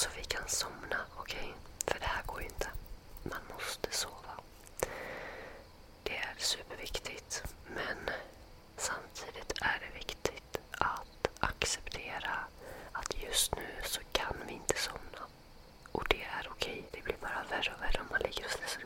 Så vi kan somna, okej? Okay? För det här går ju inte. Man måste sova. Det är superviktigt. Men samtidigt är det viktigt att acceptera att just nu så kan vi inte somna. Och det är okej. Okay. Det blir bara värre och värre om man ligger och stressar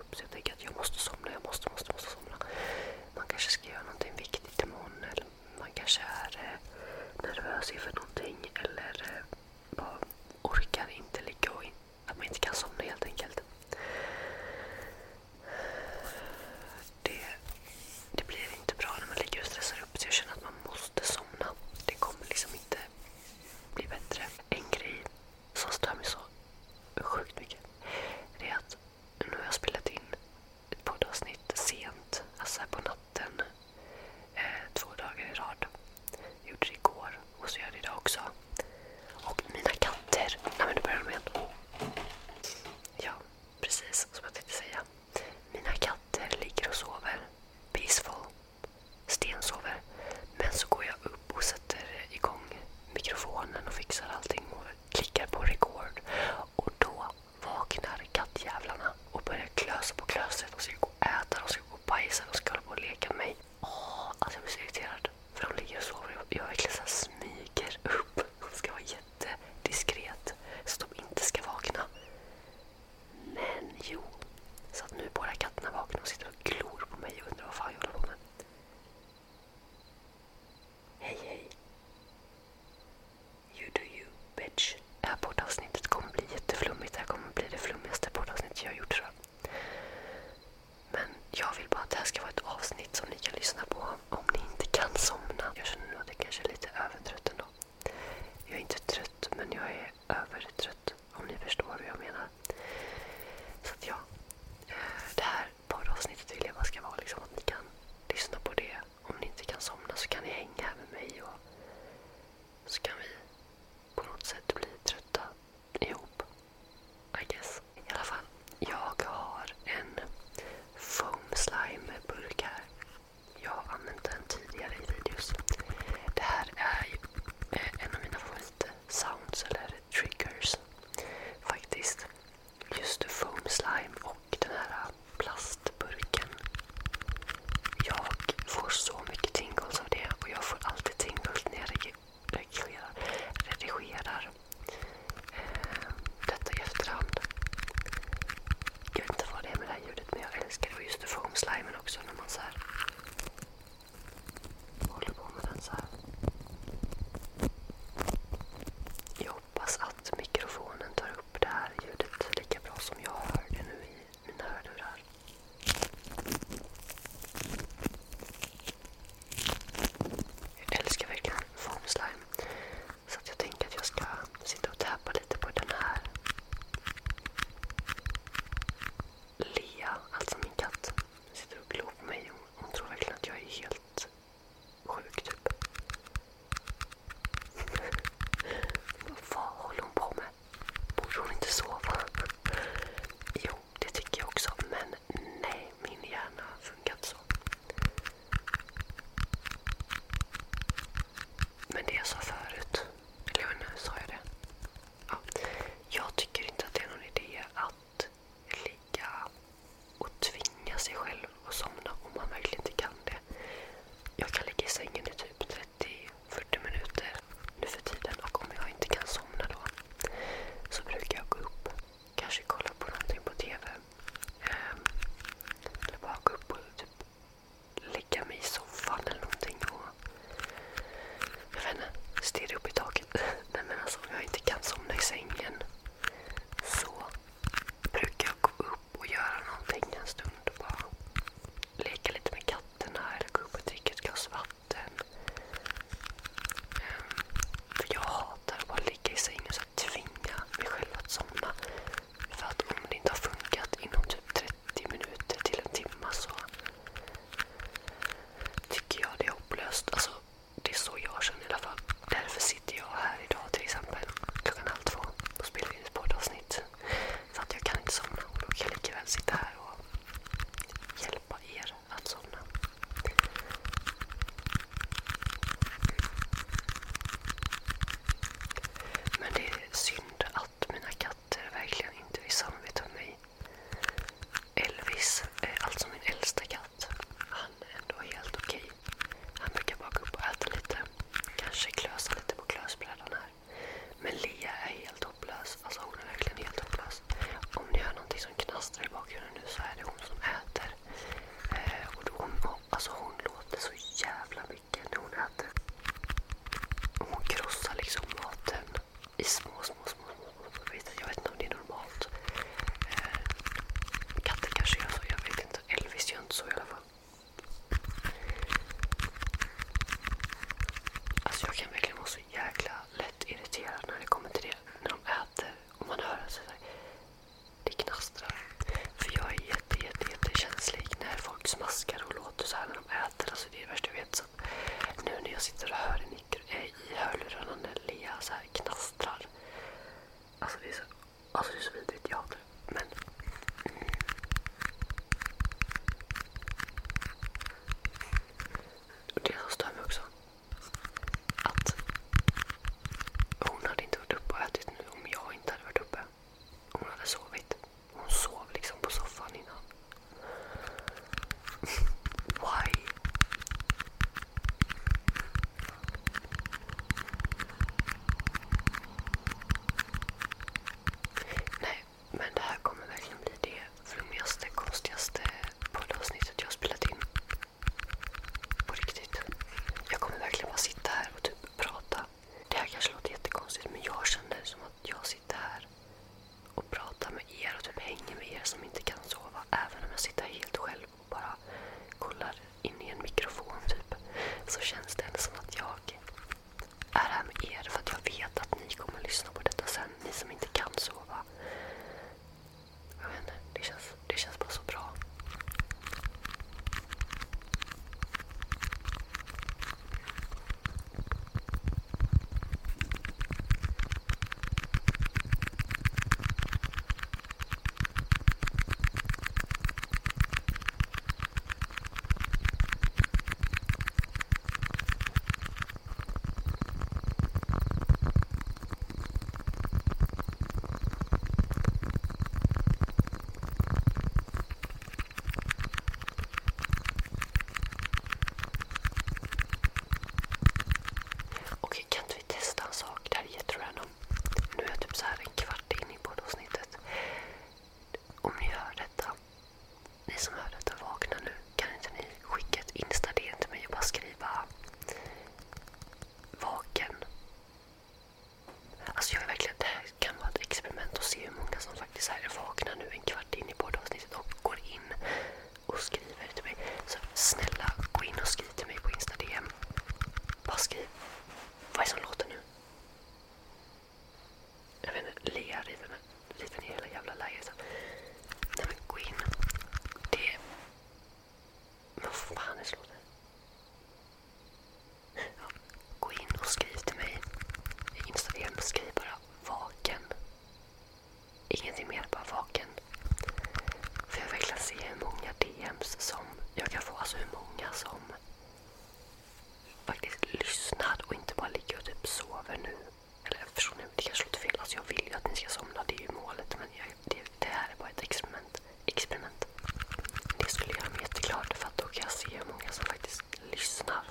som faktiskt lyssnar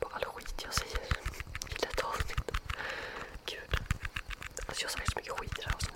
på all skit jag säger i detta avsnitt. Gud. Alltså jag säger så mycket skit i det här avsnittet.